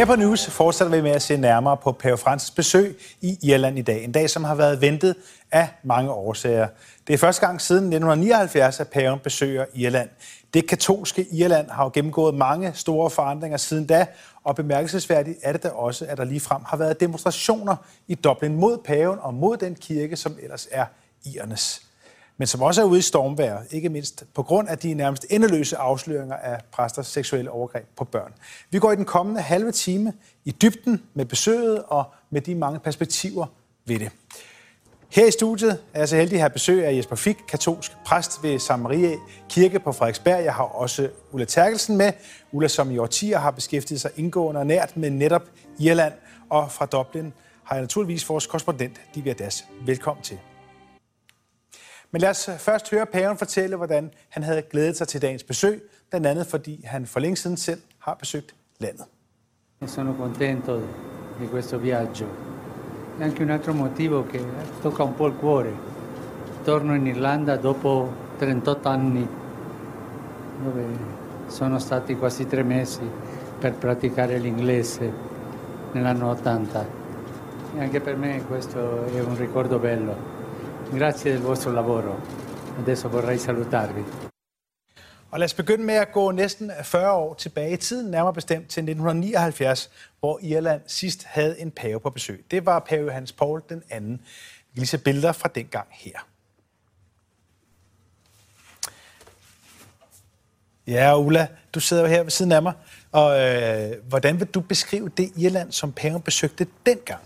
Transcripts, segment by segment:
Her på News fortsætter vi med at se nærmere på Pave Frans besøg i Irland i dag. En dag, som har været ventet af mange årsager. Det er første gang siden 1979, at paven besøger Irland. Det katolske Irland har jo gennemgået mange store forandringer siden da, og bemærkelsesværdigt er det da også, at der lige frem har været demonstrationer i Dublin mod paven og mod den kirke, som ellers er irernes men som også er ude i stormvejr, ikke mindst på grund af de nærmest endeløse afsløringer af præsters seksuelle overgreb på børn. Vi går i den kommende halve time i dybden med besøget og med de mange perspektiver ved det. Her i studiet er jeg så heldig at have besøg af Jesper Fik, katolsk præst ved San Maria Kirke på Frederiksberg. Jeg har også Ulla Terkelsen med. Ulla, som i årtier har beskæftiget sig indgående og nært med netop Irland. Og fra Dublin har jeg naturligvis vores korrespondent, Divya Das. Velkommen til. Men lad os først høre paven fortælle, hvordan han havde glædet sig til dagens besøg, blandt andet fordi han for længe siden selv har besøgt landet. Sono contento di questo viaggio. E anche un altro motivo che tocca un po' il cuore. Torno in Irlanda dopo 38 anni, dove sono stati quasi tre mesi per praticare l'inglese nell'anno 80. E anche per me questo è un ricordo bello. Grazie del vostro lavoro. Adesso vorrei salutarvi. Og lad os begynde med at gå næsten 40 år tilbage i tiden, nærmere bestemt til 1979, hvor Irland sidst havde en pave på besøg. Det var pave Johannes Paul den anden. Vi kan lige se billeder fra dengang her. Ja, Ulla, du sidder jo her ved siden af mig. Og øh, hvordan vil du beskrive det Irland, som paven besøgte dengang?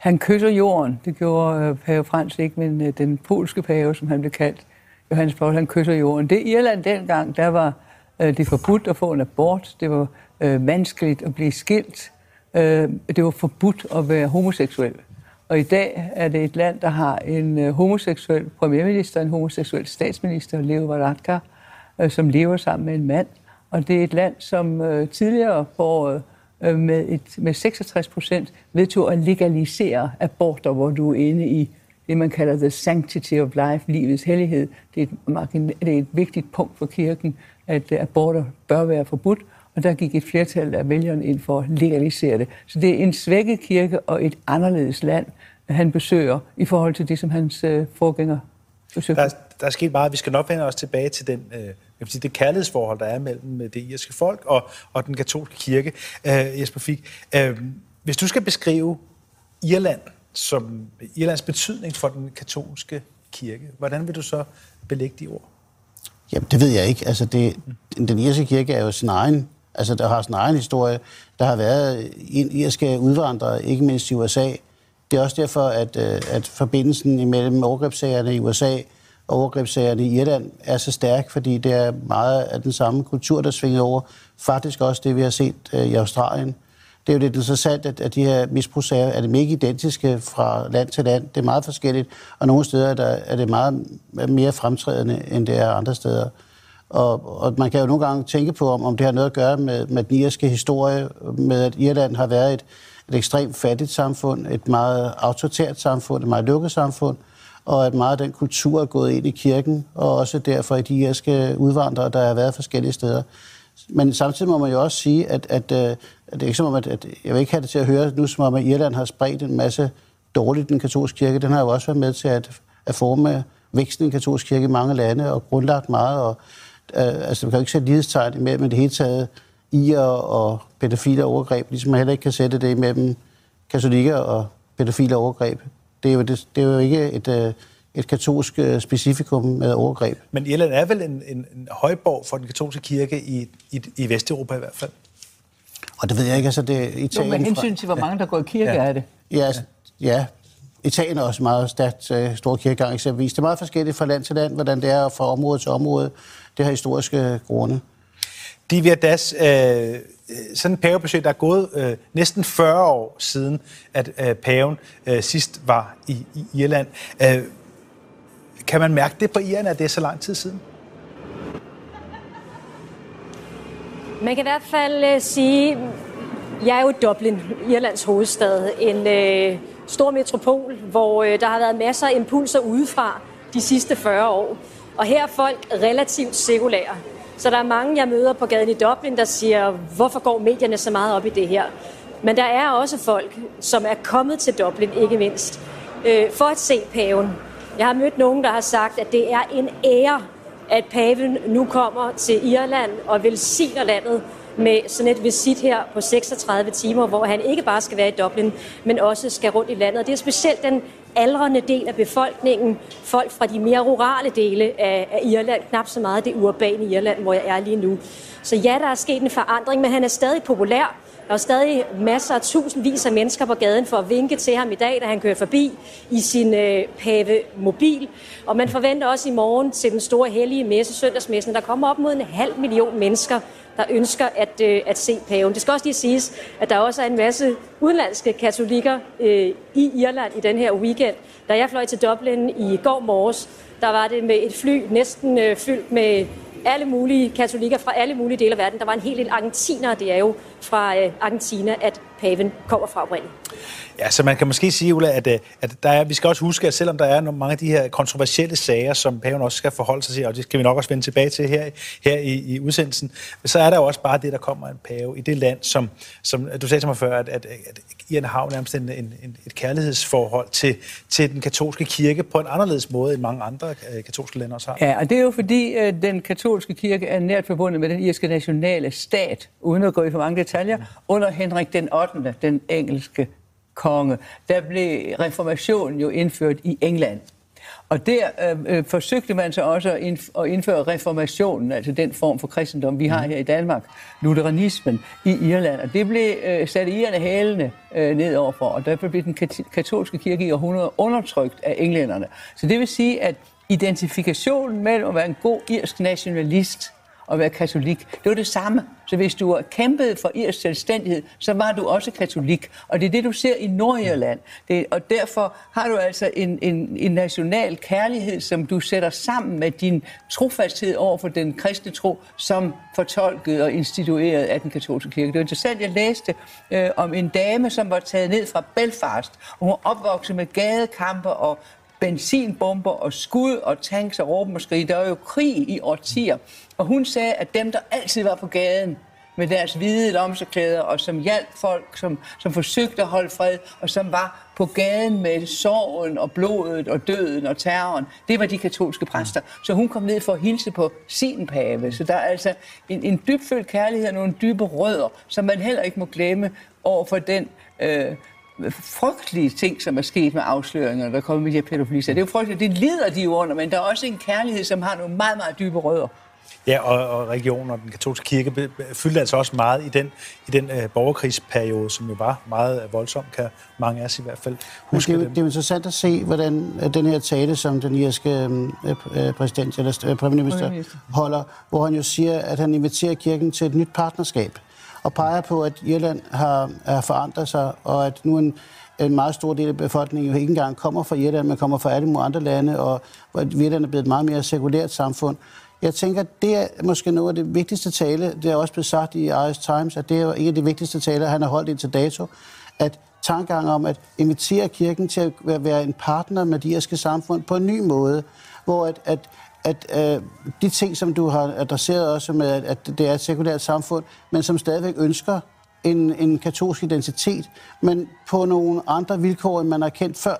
Han kysser jorden. Det gjorde øh, pave Frans ikke, men øh, den polske pave, som han blev kaldt, Johannes Paul, han kysser jorden. Det Irland dengang, der var øh, det forbudt at få en abort. Det var øh, vanskeligt at blive skilt. Øh, det var forbudt at være homoseksuel. Og i dag er det et land, der har en øh, homoseksuel premierminister, en homoseksuel statsminister, Leo Varadkar, øh, som lever sammen med en mand. Og det er et land, som øh, tidligere på året øh, Øh, med, et, med 66 procent vedtog at legalisere aborter, hvor du er inde i det, man kalder the sanctity of life, livets hellighed. Det er et, det er et vigtigt punkt for kirken, at øh, aborter bør være forbudt, og der gik et flertal af vælgerne ind for at legalisere det. Så det er en svækket kirke og et anderledes land, han besøger i forhold til det, som hans øh, forgænger besøgte. Der, der er sket meget. Vi skal nok vende os tilbage til den øh, jeg vil sige, det kærlighedsforhold, der er mellem øh, det irske folk og, og den katolske kirke. Øh, Jesper Fik, øh, hvis du skal beskrive Irland som Irlands betydning for den katolske kirke, hvordan vil du så belægge de ord? Jamen, det ved jeg ikke. Altså, det, den irske kirke er jo sin egen, altså, der har sin egen historie. Der har været irske udvandrere, ikke mindst i USA. Det er også derfor, at, øh, at forbindelsen imellem overgrebssagerne i USA overgrebssagerne i Irland er så stærk, fordi det er meget af den samme kultur, der svinger over. Faktisk også det, vi har set øh, i Australien. Det er jo lidt interessant, at, at de her misbrugssager er det ikke identiske fra land til land. Det er meget forskelligt, og nogle steder der er det meget mere fremtrædende, end det er andre steder. Og, og man kan jo nogle gange tænke på, om, om det har noget at gøre med, med den irske historie, med at Irland har været et, et ekstremt fattigt samfund, et meget autoritært samfund, et meget lukket samfund, og at meget af den kultur er gået ind i kirken, og også derfor i de irske udvandrere, der har været forskellige steder. Men samtidig må man jo også sige, at, at, øh, at det er ikke som om, at, at jeg vil ikke have det til at høre nu, som om at Irland har spredt en masse dårligt den katolske kirke. Den har jo også været med til at, at forme væksten i den katolske kirke i mange lande, og grundlagt meget. Og, øh, altså, man kan jo ikke sætte lighedstegn imellem det hele taget i og, og pædofile overgreb, ligesom man heller ikke kan sætte det imellem katolikker og pædofile overgreb. Det er jo, det, det er jo ikke et, øh, et katolsk øh, specifikum med overgreb. Men Irland er vel en, en, en højborg for den katolske kirke i, i, i Vesteuropa i hvert fald? Og det ved jeg ikke, altså det er Italien... Jo, med hensyn til, hvor mange der går i kirke, ja. er det. Ja, altså, ja. Italien er også meget stærkt uh, stor kirkegang eksempelvis. Det er meget forskelligt fra land til land, hvordan det er fra område til område. Det har historiske grunde. Divya Das, øh, Øh, sådan en pavebesøg, der er gået øh, næsten 40 år siden, at øh, paven øh, sidst var i, i Irland. Øh, kan man mærke det på Irland, at det er så lang tid siden? Man kan i hvert fald øh, sige, jeg er jo Dublin, Irlands hovedstad, en øh, stor metropol, hvor øh, der har været masser af impulser udefra de sidste 40 år. Og her er folk relativt sekulære. Så der er mange, jeg møder på gaden i Dublin, der siger, hvorfor går medierne så meget op i det her? Men der er også folk, som er kommet til Dublin, ikke mindst, øh, for at se paven. Jeg har mødt nogen, der har sagt, at det er en ære, at paven nu kommer til Irland og velsigner landet med sådan et visit her på 36 timer, hvor han ikke bare skal være i Dublin, men også skal rundt i landet. Og det er specielt den aldrende del af befolkningen, folk fra de mere rurale dele af, af Irland, knap så meget det urbane Irland, hvor jeg er lige nu. Så ja, der er sket en forandring, men han er stadig populær. Der er stadig masser af tusindvis af mennesker på gaden for at vinke til ham i dag, da han kører forbi i sin øh, pave mobil. Og man forventer også i morgen til den store hellige messe, søndagsmessen, der kommer op mod en halv million mennesker, der ønsker at, øh, at se paven. Det skal også lige siges, at der også er en masse udenlandske katolikker øh, i Irland i den her weekend. Da jeg fløj til Dublin i går morges, der var det med et fly næsten øh, fyldt med alle mulige katolikker fra alle mulige dele af verden. Der var en hel del argentinere, det er jo fra øh, Argentina, at paven kommer fra oprindeligt. Ja, så man kan måske sige, Ulla, at, øh, at der er, vi skal også huske, at selvom der er nogle, mange af de her kontroversielle sager, som paven også skal forholde sig til, og det skal vi nok også vende tilbage til her, her i, i udsendelsen, så er der jo også bare det, der kommer en pave i det land, som, som du sagde til mig før, at, at, at Irland har jo nærmest en, en, et kærlighedsforhold til, til den katolske kirke på en anderledes måde, end mange andre øh, katolske lande også har. Ja, og det er jo fordi, den katolske kirke er nært forbundet med den irske nationale stat, uden at gå i for mange detaljer, under Henrik den 8., den engelske konge, der blev reformationen jo indført i England. Og der øh, øh, forsøgte man så også at, indf- at indføre reformationen, altså den form for kristendom, vi har her i Danmark, lutheranismen i Irland. Og det blev øh, sat irerne hælene øh, ned overfor, og derfor blev den kat- katolske kirke i århundreder undertrykt af englænderne. Så det vil sige, at identifikationen mellem at være en god irsk nationalist at være katolik. Det var det samme. Så hvis du kæmpede for irsk selvstændighed, så var du også katolik. Og det er det, du ser i Nordirland. Det, og derfor har du altså en, en, en national kærlighed, som du sætter sammen med din trofasthed over for den kristne tro, som fortolket og institueret af den katolske kirke. Det var interessant, jeg læste øh, om en dame, som var taget ned fra Belfast. Hun var opvokset med gadekampe og benzinbomber og skud og tanks og råben og skrig. Der var jo krig i årtier. Og hun sagde, at dem, der altid var på gaden med deres hvide lomseklæder, og som hjalp folk, som, som forsøgte at holde fred, og som var på gaden med sorgen og blodet og døden og terroren, det var de katolske præster. Så hun kom ned for at hilse på sin pave. Så der er altså en, en dybfølt kærlighed og nogle dybe rødder, som man heller ikke må glemme over for den øh, frygtelige ting, som er sket med afsløringer, der er kommet med de her pædofilier. Det er jo frygteligt, det lider de jo under, men der er også en kærlighed, som har nogle meget, meget dybe rødder. Ja, og, og regionen og den katolske kirke fyldte altså også meget i den, i den uh, borgerkrigsperiode, som jo var meget voldsom, kan mange af os i hvert fald huske det. Er, det er interessant at se, hvordan den her tale, som den irske uh, præsident eller uh, premierminister holder, hvor han jo siger, at han inviterer kirken til et nyt partnerskab og peger på, at Irland har, har forandret sig, og at nu en, en meget stor del af befolkningen jo ikke engang kommer fra Irland, men kommer fra alle mulige andre lande, og at Irland er blevet et meget mere sekulært samfund. Jeg tænker, det er måske noget af det vigtigste tale, det er også blevet sagt i Irish Times, at det er en af de vigtigste taler, han har holdt indtil dato, at tankegang om at invitere kirken til at være en partner med det irske samfund på en ny måde, hvor at, at at øh, de ting, som du har adresseret også med, at det er et sekulært samfund, men som stadigvæk ønsker en, en katolsk identitet, men på nogle andre vilkår, end man har kendt før.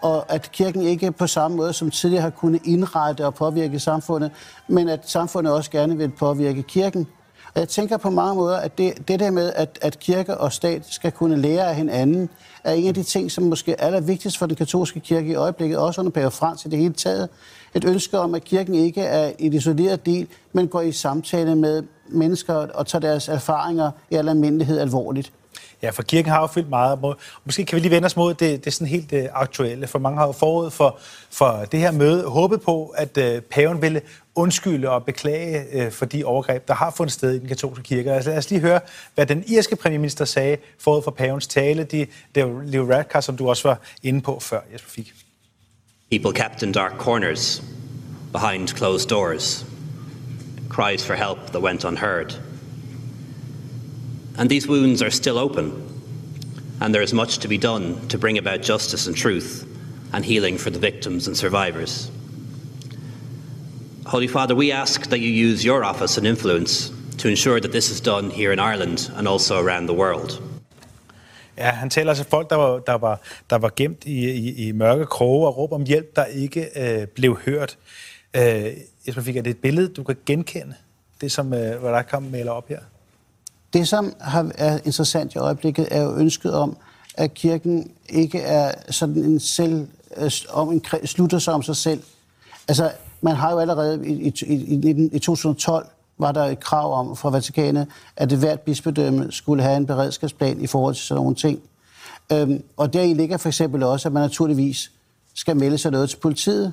Og at kirken ikke på samme måde som tidligere har kunnet indrette og påvirke samfundet, men at samfundet også gerne vil påvirke kirken. Og jeg tænker på mange måder, at det, det der med, at, at kirke og stat skal kunne lære af hinanden, er en af de ting, som måske er allervigtigst for den katolske kirke i øjeblikket, også under Pave Frans i det hele taget. Et ønske om, at kirken ikke er et isoleret del, men går i samtale med mennesker og tager deres erfaringer i al almindelighed alvorligt. Ja, for kirken har jo fyldt meget. Måske kan vi lige vende os mod det, det er sådan helt øh, aktuelle, for mange har jo forud for, for det her møde håbet på, at øh, paven ville undskylde og beklage øh, for de overgreb, der har fundet sted i den katolske kirke. Altså, lad os lige høre, hvad den irske premierminister sagde forud for pavens tale. De, det er jo Leo Radka, som du også var inde på før, Jesper Fik. People kept in dark corners, behind closed doors. Cries for help that went unheard. And these wounds are still open, and there is much to be done to bring about justice and truth and healing for the victims and survivors. Holy Father, we ask that you use your office and influence to ensure that this is done here in Ireland and also around the world. Ja, han taler til folk, der var, der var, der var gemt i, i, i mørke kroge og råb om hjælp, der ikke øh, blev hørt. Øh, Jesper Fik, er det et billede, du kan genkende? Det, som øh, kom maler op her? Det, som har, er interessant i øjeblikket, er jo ønsket om, at kirken ikke er sådan en selv, øh, om en, slutter sig om sig selv. Altså, man har jo allerede i, i, i, i, 2012 var der et krav om fra Vatikanet, at det hvert bispedømme skulle have en beredskabsplan i forhold til sådan nogle ting. Øhm, og deri ligger for eksempel også, at man naturligvis skal melde sig noget til politiet,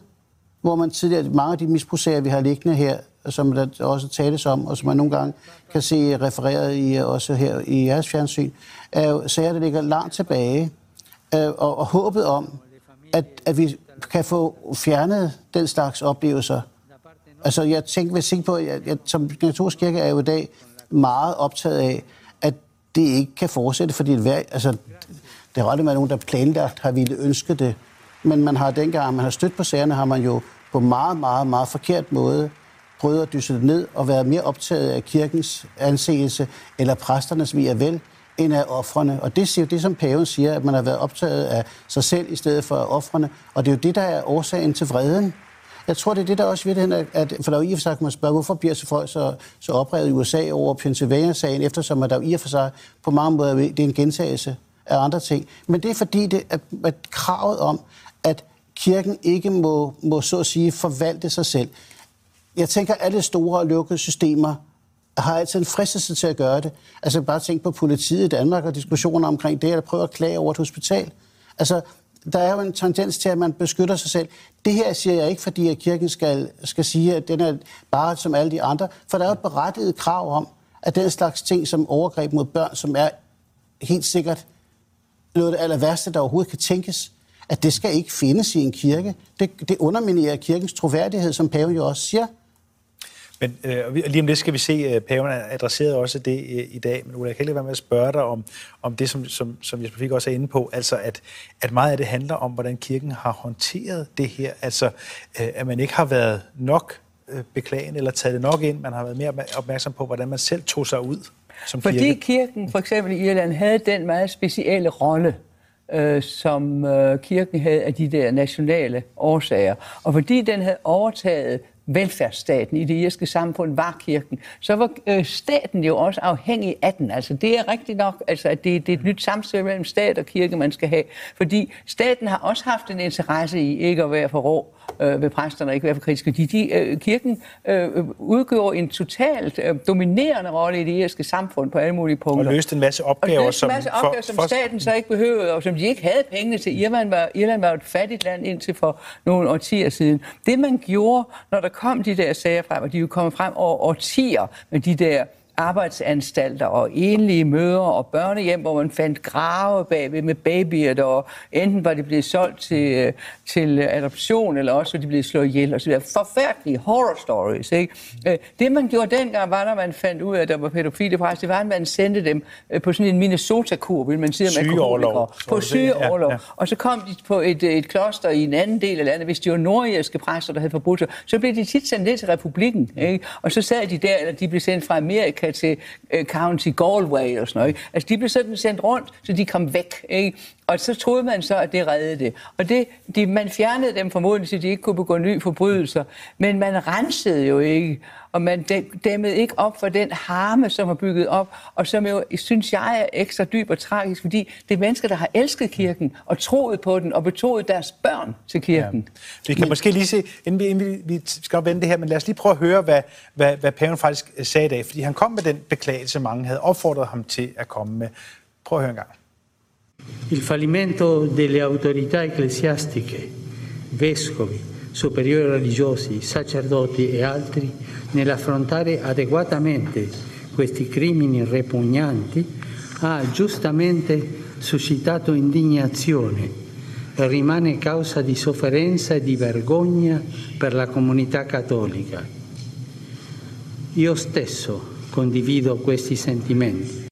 hvor man tidligere, mange af de misbrugssager, vi har liggende her, som der også tales om, og som man nogle gange kan se refereret i, også her i jeres fjernsyn, er jo sager, der ligger langt tilbage. Øh, og, og håbet om, at, at vi kan få fjernet den slags oplevelser. Altså, jeg tænker, hvis tænker på, at jeg, som katolsk kirke er jo i dag meget optaget af, at det ikke kan fortsætte, fordi hver, altså, det har aldrig været nogen, der planlagt har ville ønske det. Men man har dengang, man har stødt på sagerne, har man jo på meget, meget, meget forkert måde prøvet at dysse det ned og være mere optaget af kirkens anseelse eller præsternes vi er vel, end af offrene. Og det siger jo det, som paven siger, at man har været optaget af sig selv i stedet for offrene. Og det er jo det, der er årsagen til vreden. Jeg tror, det er det, der også i virkeligheden er, at, for der er jo i og for sig, kan man spørge, hvorfor bliver så folk så, så oprevet i USA over Pennsylvania-sagen, eftersom at der jo i og for sig på mange måder det er en gentagelse af andre ting. Men det er fordi, det er, at kravet om, at kirken ikke må, må så at sige forvalte sig selv. Jeg tænker, at alle store og lukkede systemer har altid en fristelse til at gøre det. Altså bare tænk på politiet i Danmark og diskussioner omkring det, eller prøve at klage over et hospital. Altså, der er jo en tendens til, at man beskytter sig selv. Det her siger jeg ikke, fordi at kirken skal, skal sige, at den er bare som alle de andre, for der er jo et berettiget krav om, at den slags ting som overgreb mod børn, som er helt sikkert noget af det aller værste, der overhovedet kan tænkes, at det skal ikke findes i en kirke. Det, det underminerer kirkens troværdighed, som paven jo også siger. Men øh, lige om lidt skal vi se, at paven adresseret også det øh, i dag. Men Ulla, jeg kan ikke være med at spørge dig om, om det, som, som, som Jesper Fik også er inde på, altså at, at meget af det handler om, hvordan kirken har håndteret det her. Altså, øh, at man ikke har været nok øh, beklagende eller taget det nok ind. Man har været mere opmærksom på, hvordan man selv tog sig ud som Fordi kirke. kirken, for eksempel i Irland, havde den meget specielle rolle, øh, som øh, kirken havde af de der nationale årsager. Og fordi den havde overtaget velfærdsstaten i det irske samfund var kirken, så var øh, staten jo også afhængig af den. Altså det er rigtigt nok, altså, at det, det er et nyt samspil mellem stat og kirke, man skal have. Fordi staten har også haft en interesse i ikke at være for rå øh, ved præsterne og ikke være for kritiske. De, de, øh, kirken øh, udgjorde en totalt øh, dominerende rolle i det irske samfund på alle mulige punkter. Og løste en masse opgaver, og løste en masse som, opgaver, for, som for, staten så ikke behøvede, og som de ikke havde pengene til. Irland var, Irland var et fattigt land indtil for nogle årtier siden. Det man gjorde, når der kom de der sager frem, og de er jo kommet frem over årtier med de der arbejdsanstalter og enlige møder og børnehjem, hvor man fandt grave bagved med babyer, der enten var de blevet solgt til, til adoption, eller også var de blevet slået ihjel. Og videre. Forfærdelige horror stories. Ikke? Det man gjorde dengang, var, når man fandt ud af, at der var pædofile præst, det var, at man sendte dem på sådan en Minnesota-kur, vil man sige om alkoholikere. På sygeoverlov. Ja, ja. Og så kom de på et, et kloster i en anden del af landet. Hvis de var nordjæske præster, der havde forbrudt sig, så blev de tit sendt ned til republikken. Ikke? Og så sad de der, eller de blev sendt fra Amerika Amerika til uh, County Galway og sådan noget. Altså, de blev sådan sendt rundt, så de kom væk. Ikke? Og så troede man så, at det reddede det. Og det, de, man fjernede dem formodentlig, så de ikke kunne begå nye forbrydelser. Men man rensede jo ikke, og man dæmmede ikke op for den harme, som har bygget op, og som jo, synes jeg, er ekstra dyb og tragisk, fordi det er mennesker, der har elsket kirken, og troet på den, og betroet deres børn til kirken. Ja. Vi kan men, måske lige se, inden vi, inden vi, skal vende det her, men lad os lige prøve at høre, hvad, hvad, hvad paven faktisk sagde i dag, fordi han kom med den beklagelse, mange havde opfordret ham til at komme med. Prøv at høre en gang. Il fallimento delle autorità ecclesiastiche, vescovi, superiori religiosi, sacerdoti e altri nell'affrontare adeguatamente questi crimini repugnanti ha giustamente suscitato indignazione e rimane causa di sofferenza e di vergogna per la comunità cattolica. Io stesso condivido questi sentimenti.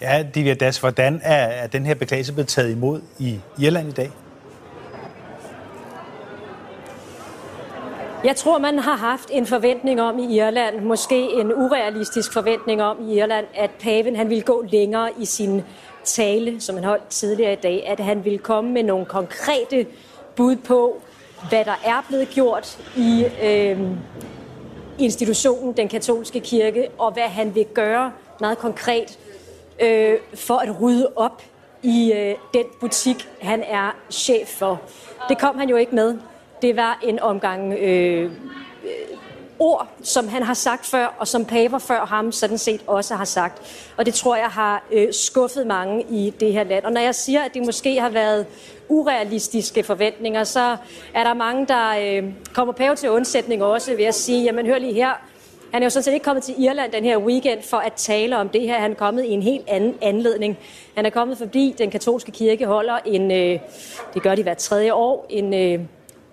Ja, Divya Das, hvordan er, er den her beklagelse blevet taget imod i Irland i dag? Jeg tror, man har haft en forventning om i Irland, måske en urealistisk forventning om i Irland, at paven han ville gå længere i sin tale, som han holdt tidligere i dag, at han ville komme med nogle konkrete bud på, hvad der er blevet gjort i øh, institutionen, den katolske kirke, og hvad han vil gøre meget konkret øh, for at rydde op i øh, den butik, han er chef for. Det kom han jo ikke med. Det var en omgang øh, øh, ord, som han har sagt før, og som paver før ham sådan set også har sagt. Og det tror jeg har øh, skuffet mange i det her land. Og når jeg siger, at det måske har været urealistiske forventninger, så er der mange, der øh, kommer pave til undsætning også ved at sige, jamen hør lige her, han er jo sådan set ikke kommet til Irland den her weekend for at tale om det her. Han er kommet i en helt anden anledning. Han er kommet, fordi den katolske kirke holder en, øh, det gør de hver tredje år, en, øh,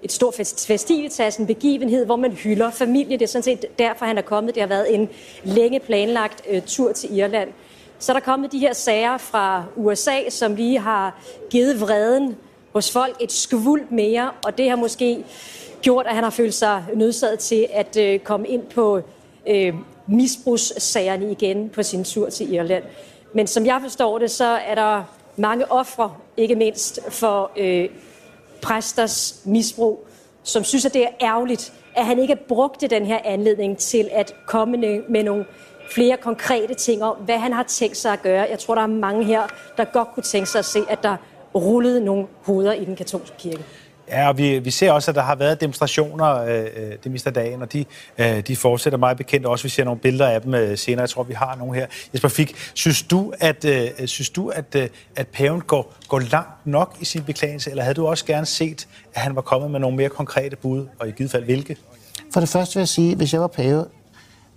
et stort festivitas, en begivenhed, hvor man hylder familie. Det er sådan set derfor, han er kommet. Det har været en længe planlagt øh, tur til Irland. Så er der kommet de her sager fra USA, som lige har givet vreden hos folk et skvuld mere, og det har måske gjort, at han har følt sig nødsaget til at øh, komme ind på øh, misbrugssagerne igen på sin tur til Irland. Men som jeg forstår det, så er der mange ofre, ikke mindst for øh, præsters misbrug, som synes, at det er ærgerligt, at han ikke brugte den her anledning til at komme med nogle flere konkrete ting om, hvad han har tænkt sig at gøre. Jeg tror, der er mange her, der godt kunne tænke sig at se, at der rullede nogle hoveder i den katolske kirke. Ja, og vi, vi ser også, at der har været demonstrationer øh, øh det meste af dagen, og de, øh, de fortsætter meget bekendt. Også vi ser nogle billeder af dem øh, senere. Jeg tror, vi har nogle her. Jesper Fik, synes du, at, øh, synes du, at, øh, at paven går, går langt nok i sin beklagelse, eller havde du også gerne set, at han var kommet med nogle mere konkrete bud, og i givet fald hvilke? For det første vil jeg sige, hvis jeg var pave,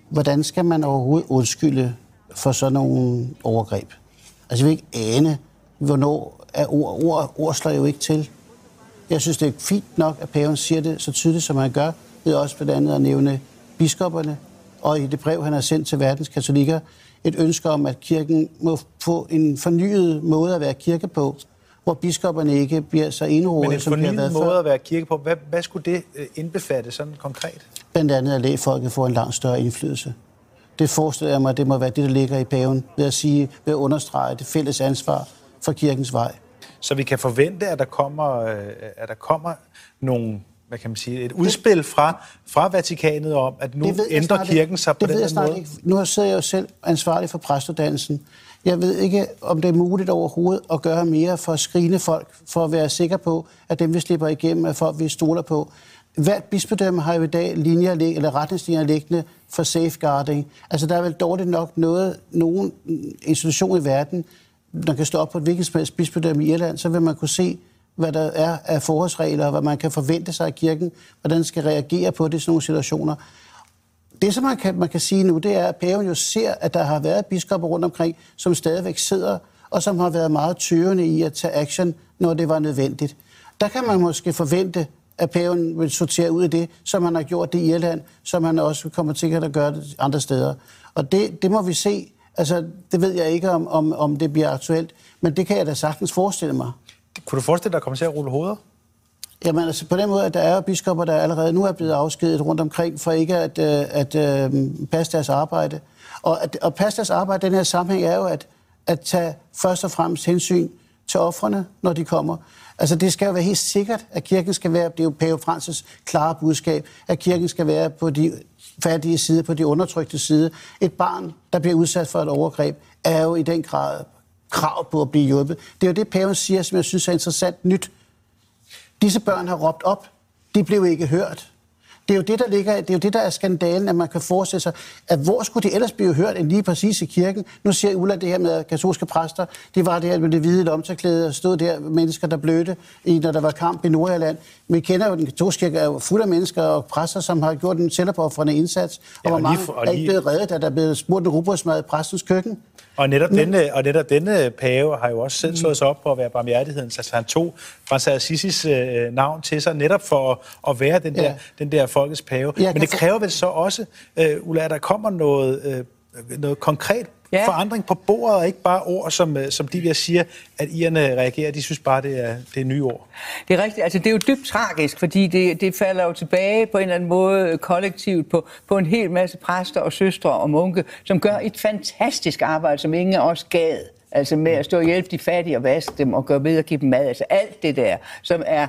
hvordan skal man overhovedet undskylde for sådan nogle overgreb? Altså, vi ikke ane, hvornår er ord, ord, ord slår jo ikke til. Jeg synes, det er fint nok, at paven siger det så tydeligt, som han gør, ved også blandt andet at nævne biskopperne, og i det brev, han har sendt til verdens katolikker, et ønske om, at kirken må få en fornyet måde at være kirke på, hvor biskopperne ikke bliver så enrådet, som de har været måde før. at være kirke på, hvad, hvad skulle det øh, indbefatte sådan konkret? Blandt andet at lægefolket får en langt større indflydelse. Det forestiller jeg mig, det må være det, der ligger i paven, ved at sige, ved at understrege det fælles ansvar for kirkens vej. Så vi kan forvente, at der kommer, øh, at der kommer nogle hvad kan man sige, et udspil fra, fra Vatikanet om, at nu ændrer kirken sig på det den måde? Ikke. Nu sidder jeg jo selv ansvarlig for præstuddannelsen. Jeg ved ikke, om det er muligt overhovedet at gøre mere for at skrine folk, for at være sikker på, at dem, vi slipper igennem, er folk, vi stoler på. Hvert bispedømme har jo i dag linjer, eller retningslinjer liggende for safeguarding. Altså, der er vel dårligt nok noget, nogen institution i verden, man kan stå op på et hvilket som helst bispedømme i Irland, så vil man kunne se, hvad der er af forholdsregler, og hvad man kan forvente sig af kirken, hvordan den skal reagere på det i sådan nogle situationer. Det, som man kan, man kan sige nu, det er, at paven jo ser, at der har været biskopper rundt omkring, som stadigvæk sidder, og som har været meget tøvende i at tage action, når det var nødvendigt. Der kan man måske forvente, at paven vil sortere ud af det, som han har gjort det i Irland, som han også kommer til at gøre det andre steder. Og det, det må vi se. Altså, det ved jeg ikke, om, om, om det bliver aktuelt, men det kan jeg da sagtens forestille mig. Kunne du forestille dig at komme til at rulle hoveder? Jamen altså på den måde, at der er biskopper, der allerede nu er blevet afskedet rundt omkring, for ikke at, øh, at, at øh, passe deres arbejde. Og at, at passe deres arbejde i den her sammenhæng er jo at, at tage først og fremmest hensyn til offrene, når de kommer. Altså det skal jo være helt sikkert, at kirken skal være, det er jo Pave Francis klare budskab, at kirken skal være på de fattige side, på de undertrykte side. Et barn, der bliver udsat for et overgreb, er jo i den grad krav på at blive hjulpet. Det er jo det, paven siger, som jeg synes er interessant nyt. Disse børn har råbt op. De blev ikke hørt. Det er jo det, der ligger, det er jo det, der er skandalen, at man kan forestille sig, at hvor skulle de ellers blive hørt end lige præcis i kirken? Nu siger Ulla det her med katolske præster. De var der med det hvide lomterklæde og stod der mennesker, der blødte, i, når der var kamp i Nordjylland. Vi kender jo, den katolske kirke er jo fuld af mennesker og præster, som har gjort en selvopoffrende indsats. Og, ja, og hvor mange lige, og lige... er ikke blevet reddet, at der er blevet spurgt en rugbrødsmad i præstens køkken. Og netop, Men... denne, og netop denne pave har jo også selv slået sig op på at være barmhjertigheden. Altså han tog Frans Assisis øh, navn til sig netop for at, at være den der, ja. den der folkets pave. Men det kræver vel så også, øh, Ulla, at der kommer noget, øh, noget konkret ja. Ja. forandring på bordet, og ikke bare ord, som, øh, som de der siger, at irerne reagerer. De synes bare, det er, det er nye ord. Det er rigtigt. Altså, det er jo dybt tragisk, fordi det, det falder jo tilbage på en eller anden måde kollektivt på, på en hel masse præster og søstre og munke, som gør et fantastisk arbejde, som ingen af os gad. Altså med at stå og hjælpe de fattige og vaske dem og gøre ved at give dem mad. Altså alt det der, som er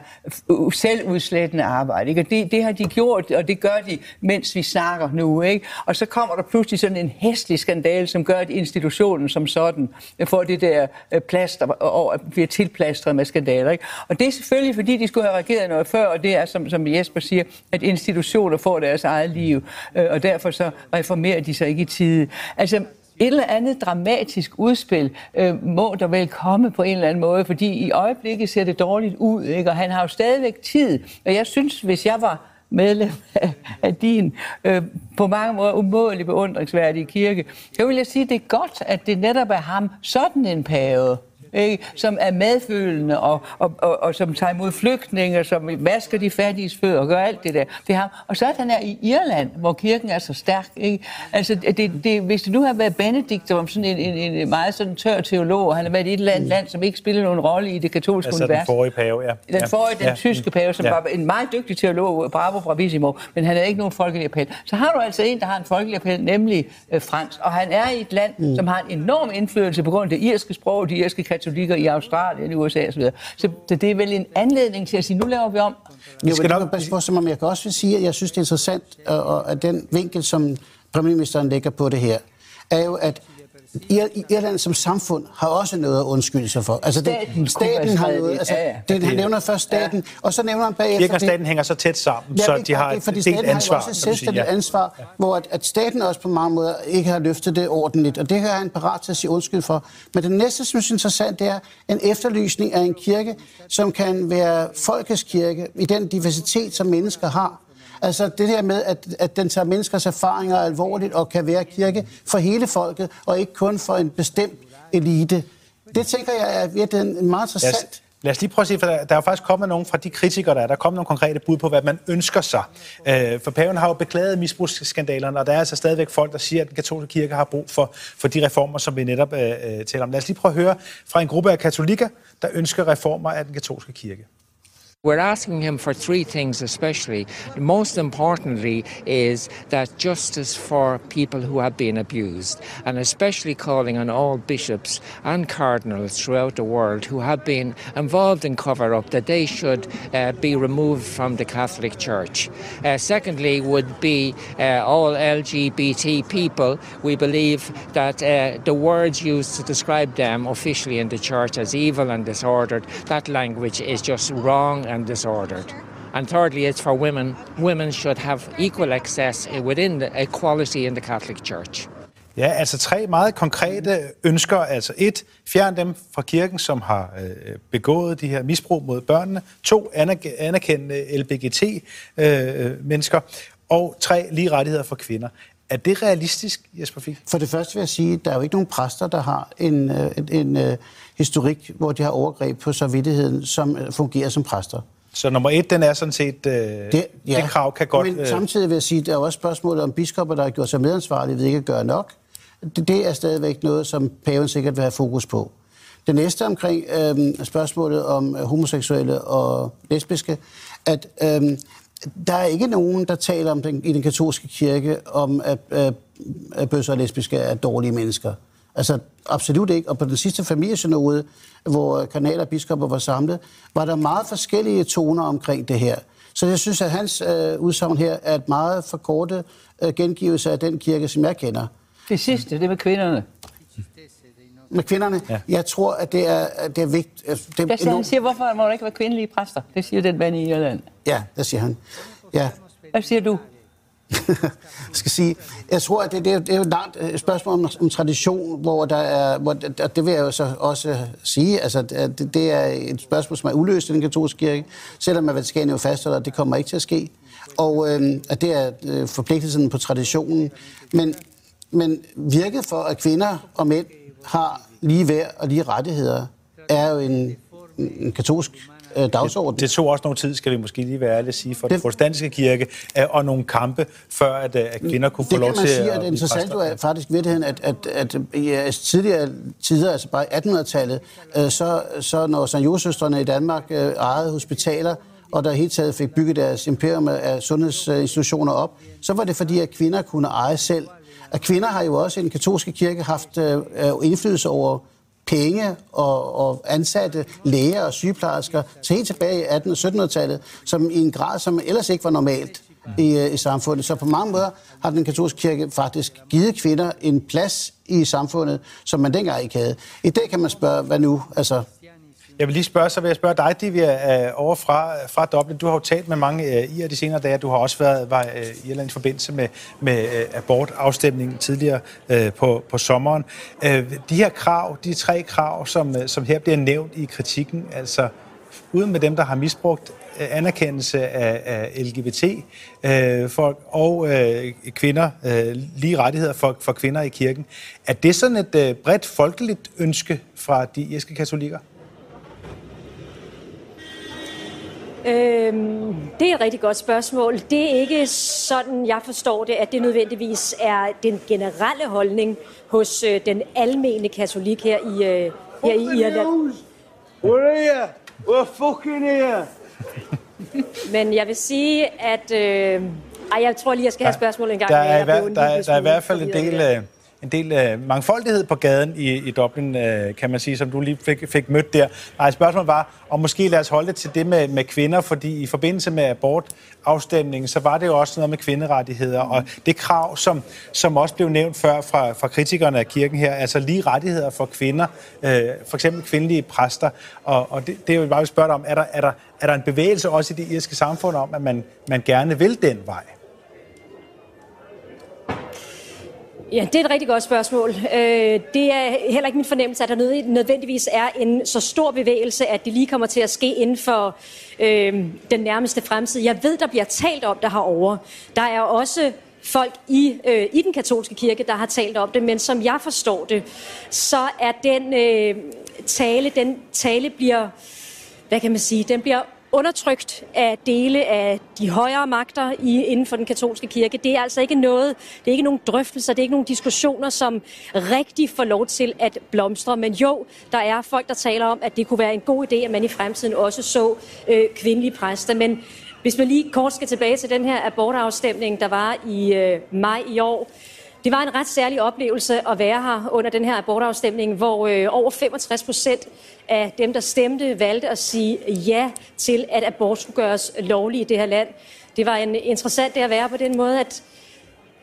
selvudslættende arbejde. Ikke? Og det, det har de gjort, og det gør de, mens vi snakker nu. Ikke? Og så kommer der pludselig sådan en hæslig skandale, som gør, at institutionen som sådan får det der øh, plaster og bliver tilplastret med skandaler. Ikke? Og det er selvfølgelig, fordi de skulle have reageret noget før, og det er, som, som Jesper siger, at institutioner får deres eget liv, øh, og derfor så reformerer de sig ikke i tide. Altså, et eller andet dramatisk udspil øh, må der vel komme på en eller anden måde, fordi i øjeblikket ser det dårligt ud, ikke? og han har jo stadigvæk tid. Og jeg synes, hvis jeg var medlem af, af din øh, på mange måder umådelig beundringsværdige kirke, så vil jeg sige, at det er godt, at det netop er ham, sådan en pave, ikke? som er medfølende og, og, og, og som tager imod flygtninge, som vasker de fattiges fødder og gør alt det der. Det ham. Og så er han er i Irland, hvor kirken er så stærk. Ikke? Altså, det, det, hvis det nu har været Benedikt, som sådan en, en, en meget sådan tør teolog, og han har været i et eller andet land, som ikke spiller nogen rolle i det katolske Altså den univers. forrige pave, ja. Den forrige, den ja. tyske pave, som Ja. var en meget dygtig teolog, bravo bravissimo, men han havde ikke nogen folkelig appel. Så har du altså en, der har en folkelig appel, nemlig øh, Frans. Og han er i et land, mm. som har en enorm indflydelse på grund af det irske sprog, de irske katolikker i Australien, i USA osv. Så, så det er vel en anledning til at sige, nu laver vi om. Vi skal nok- passe på, som om jeg kan også sige, at jeg synes, det er interessant, og, og at den vinkel, som premierministeren lægger på det her, er jo, at Ir- Irland som samfund har også noget at undskylde sig for. Altså, det, Staten staten har noget. Altså, Ja, ja. det, han nævner først staten, og så nævner han bagefter... Det- staten hænger så tæt sammen, Ja, så de har et delt ansvar. har også et selvstændigt ja. ansvar, hvor at, at staten også på mange måder ikke har løftet det ordentligt, og det her er han parat til at sige undskyld for. Men det næste, som jeg synes er interessant, det er en efterlysning af en kirke, som kan være folkets kirke i den diversitet, som mennesker har. Altså det her med, at, at den tager menneskers erfaringer alvorligt og kan være kirke for hele folket, og ikke kun for en bestemt elite. Det tænker jeg er virkelig meget interessant. lad os lige prøve at se, for der, der er jo faktisk kommet nogen fra de kritikere, der er. Der er kommet nogle konkrete bud på, hvad man ønsker sig. Øh, for paven har jo beklaget misbrugsskandalerne, og der er altså stadigvæk folk, der siger, at den katolske kirke har brug for, for de reformer, som vi netop øh, øh, taler om. Lad os lige prøve at høre fra en gruppe af katolikker, der ønsker reformer af den katolske kirke. We're asking him for three things, especially. Most importantly, is that justice for people who have been abused, and especially calling on all bishops and cardinals throughout the world who have been involved in cover up that they should uh, be removed from the Catholic Church. Uh, secondly, would be uh, all LGBT people. We believe that uh, the words used to describe them officially in the church as evil and disordered, that language is just wrong and disordered. And thirdly, it's for women. Women should have equal access within the equality in the Catholic Church. Ja, altså tre meget konkrete ønsker. Altså et, fjern dem fra kirken, som har øh, begået de her misbrug mod børnene. To, anerk- anerkende LGBT-mennesker. og tre, lige rettigheder for kvinder. Er det realistisk, Jesper Fik? For det første vil jeg sige, at der er jo ikke nogen præster, der har en, øh, en, en øh, historik, hvor de har overgreb på samvittigheden, som øh, fungerer som præster. Så nummer et, den er sådan set, øh, det, det krav kan godt... Men øh, samtidig vil jeg sige, at der er også spørgsmålet om biskopper, der har gjort sig medansvarlige ved ikke at gøre nok. Det, det er stadigvæk noget, som paven sikkert vil have fokus på. Det næste omkring øh, spørgsmålet om øh, homoseksuelle og lesbiske, at øh, der er ikke nogen, der taler om den, i den katolske kirke om, at, at bøsser og lesbiske er dårlige mennesker. Altså absolut ikke. Og på den sidste familiesynode, hvor kanaler og biskopper var samlet, var der meget forskellige toner omkring det her. Så jeg synes, at hans øh, udsagn her er et meget forkortet øh, gengivelse af den kirke, som jeg kender. Det sidste, det med kvinderne. Med kvinderne, ja. jeg tror, at det er, at det er vigtigt. Det er Jeg siger, han siger, hvorfor må der ikke være kvindelige præster? Det siger den mand i Irland. Ja, det siger han. Ja, Hvad siger du? skal sige, jeg tror, at det, det, er, det er jo et langt øh, spørgsmål om, om tradition, hvor der er, hvor, og det vil jeg jo så også sige, altså det, det er et spørgsmål, som er uløst i den katolske kirke, selvom at Vatikanet jo fastholder, at det kommer ikke til at ske, og øh, at det er øh, forpligtelsen på traditionen, men, men virket for, at kvinder og mænd har lige værd og lige rettigheder, er jo en, en katolsk øh, dagsorden. Det tog også nogle tid, skal vi måske lige være ærlige at sige, for den Det- protestantiske kirke, øh, og nogle kampe, før at, øh, at kvinder kunne få det lov kan man til sige, at blive interessant jo er faktisk i virkeligheden, at, at, at, i øh, tidligere tider, altså bare i 1800-tallet, øh, så, så når St. Josefsøstrene i Danmark øh, ejede hospitaler, og der hele taget fik bygget deres imperium af sundhedsinstitutioner op, så var det fordi, at kvinder kunne eje selv. At kvinder har jo også i den katolske kirke haft øh, øh, indflydelse over penge og, og ansatte læger og sygeplejersker til helt tilbage i 1800-1700-tallet, som i en grad, som ellers ikke var normalt i, øh, i samfundet. Så på mange måder har den katolske kirke faktisk givet kvinder en plads i samfundet, som man dengang ikke havde. I dag kan man spørge, hvad nu? Altså, jeg vil lige spørge, så vil jeg spørge dig, Divya, øh, over fra, fra Dublin. Du har jo talt med mange øh, i de senere dage. Du har også været var, øh, i Irland i forbindelse med, med øh, abortafstemningen tidligere øh, på, på sommeren. Øh, de her krav, de tre krav, som, øh, som her bliver nævnt i kritikken, altså uden med dem, der har misbrugt øh, anerkendelse af, af LGBT-folk øh, og øh, kvinder, øh, lige rettigheder for, for kvinder i kirken. Er det sådan et øh, bredt folkeligt ønske fra de irske katolikker? Øhm, det er et rigtig godt spørgsmål. Det er ikke sådan, jeg forstår det, at det nødvendigvis er den generelle holdning hos øh, den almene katolik her i, øh, her i Irland. We're here. We're fucking here. Men jeg vil sige, at... Øh, ej, jeg tror lige, jeg skal have spørgsmålet en gang. Der er, i hver, der, er- der er i hvert fald en del, øh, en del øh, mangfoldighed på gaden i, i Dublin, øh, kan man sige, som du lige fik, fik mødt der. Nej, spørgsmålet var, og måske lad os holde det til det med, med kvinder, fordi i forbindelse med abortafstemningen, så var det jo også noget med kvinderettigheder, og det krav, som, som også blev nævnt før fra, fra kritikerne af kirken her, altså lige rettigheder for kvinder, øh, for eksempel kvindelige præster, og, og det, det er jo bare, vi spørger dig om, er der, er, der, er der en bevægelse også i det irske samfund om, at man, man gerne vil den vej? Ja, det er et rigtig godt spørgsmål. Øh, det er heller ikke min fornemmelse, at der nødvendigvis er en så stor bevægelse, at det lige kommer til at ske inden for øh, den nærmeste fremtid. Jeg ved, der bliver talt om det herovre. Der er også folk i, øh, i den katolske kirke, der har talt om det, men som jeg forstår det, så er den øh, tale, den tale bliver, hvad kan man sige, den bliver undertrykt af dele af de højere magter i, inden for den katolske kirke. Det er altså ikke noget, det er ikke nogen drøftelser, det er ikke nogen diskussioner, som rigtig får lov til at blomstre. Men jo, der er folk, der taler om, at det kunne være en god idé, at man i fremtiden også så øh, kvindelige præster. Men hvis man lige kort skal tilbage til den her abortafstemning, der var i øh, maj i år, det var en ret særlig oplevelse at være her under den her abortafstemning, hvor øh, over 65 procent af dem, der stemte, valgte at sige ja til, at abort skulle gøres lovlig i det her land. Det var en interessant det at være på den måde, at,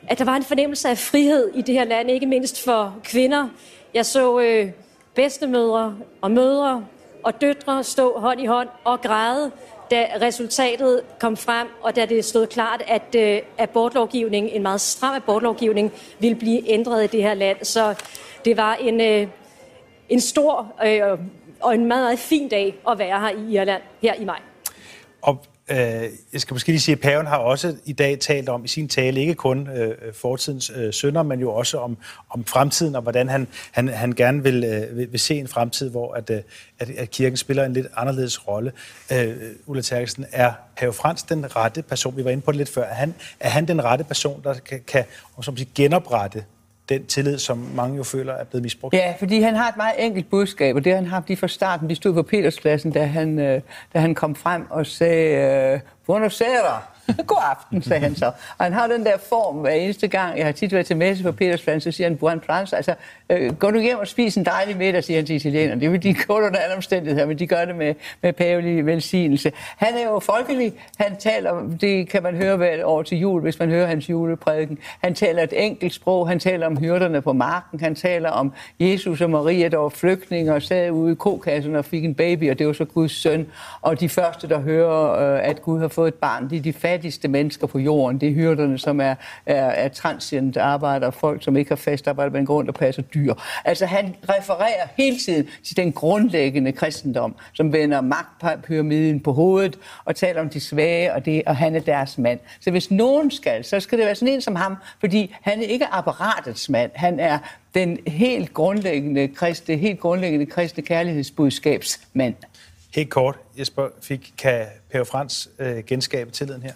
at der var en fornemmelse af frihed i det her land, ikke mindst for kvinder. Jeg så øh, bedstemødre og mødre og døtre stå hånd i hånd og græde, da resultatet kom frem, og da det stod klart, at øh, abortlovgivningen, en meget stram abortlovgivning, ville blive ændret i det her land. Så det var en, øh, en stor øh, og en meget, meget fin dag at være her i Irland, her i maj. Og øh, jeg skal måske lige sige, at paven har også i dag talt om i sin tale, ikke kun øh, fortidens øh, sønder, men jo også om, om fremtiden, og hvordan han, han, han gerne vil, øh, vil, vil se en fremtid, hvor at, øh, at, at kirken spiller en lidt anderledes rolle. Øh, Ulla Terkelsen, er pave Frans den rette person? Vi var inde på det lidt før. Er han, er han den rette person, der kan, kan om så genoprette den tillid, som mange jo føler er blevet misbrugt? Ja, fordi han har et meget enkelt budskab, og det han har han haft lige fra starten. Vi stod på Peterspladsen, da han, øh, da han kom frem og sagde, øh, Aires! God aften, sagde han så. Og han har den der form hver eneste gang. Jeg har tit været til messe på Petersplan, så siger han, Buon Frans, altså, øh, gå nu hjem og spis en dejlig middag, siger han til italienerne. Det vil de gå under alle omstændigheder, men de gør det med, med pavelig velsignelse. Han er jo folkelig. Han taler, om- det kan man høre hvert år til jul, hvis man hører hans juleprædiken. Han taler et enkelt sprog. Han taler om hyrderne på marken. Han taler om Jesus og Maria, der var flygtninge og sad ude i kokassen og fik en baby, og det var så Guds søn. Og de første, der hører, øh, at Gud har fået et barn, de er de fattigste mennesker på jorden. Det er hyrderne, som er, er, er transient arbejder, folk, som ikke har fast arbejde, men går rundt og passer dyr. Altså han refererer hele tiden til den grundlæggende kristendom, som vender magtpyramiden på hovedet og taler om de svage, og, det, og han er deres mand. Så hvis nogen skal, så skal det være sådan en som ham, fordi han er ikke apparatets mand. Han er den helt grundlæggende kristne, helt grundlæggende kristne kærlighedsbudskabsmand. Helt kort. Jesper, fik, kan Per Frans øh, genskabe tilliden her?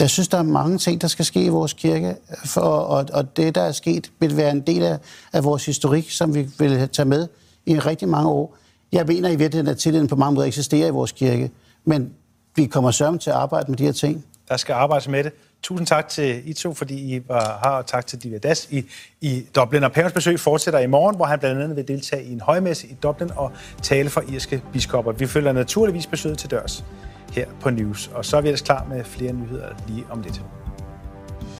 Jeg synes, der er mange ting, der skal ske i vores kirke, for, og, og det, der er sket, vil være en del af, af vores historik, som vi vil tage med i rigtig mange år. Jeg mener i virkeligheden, at tilliden på mange måder eksisterer i vores kirke, men vi kommer sørme til at arbejde med de her ting. Der skal arbejdes med det. Tusind tak til I to, fordi I var her, og tak til Divya Das i, i Dublin. Og Pavens besøg fortsætter i morgen, hvor han blandt andet vil deltage i en højmesse i Dublin og tale for irske biskopper. Vi følger naturligvis besøget til dørs her på News. Og så er vi ellers klar med flere nyheder lige om lidt.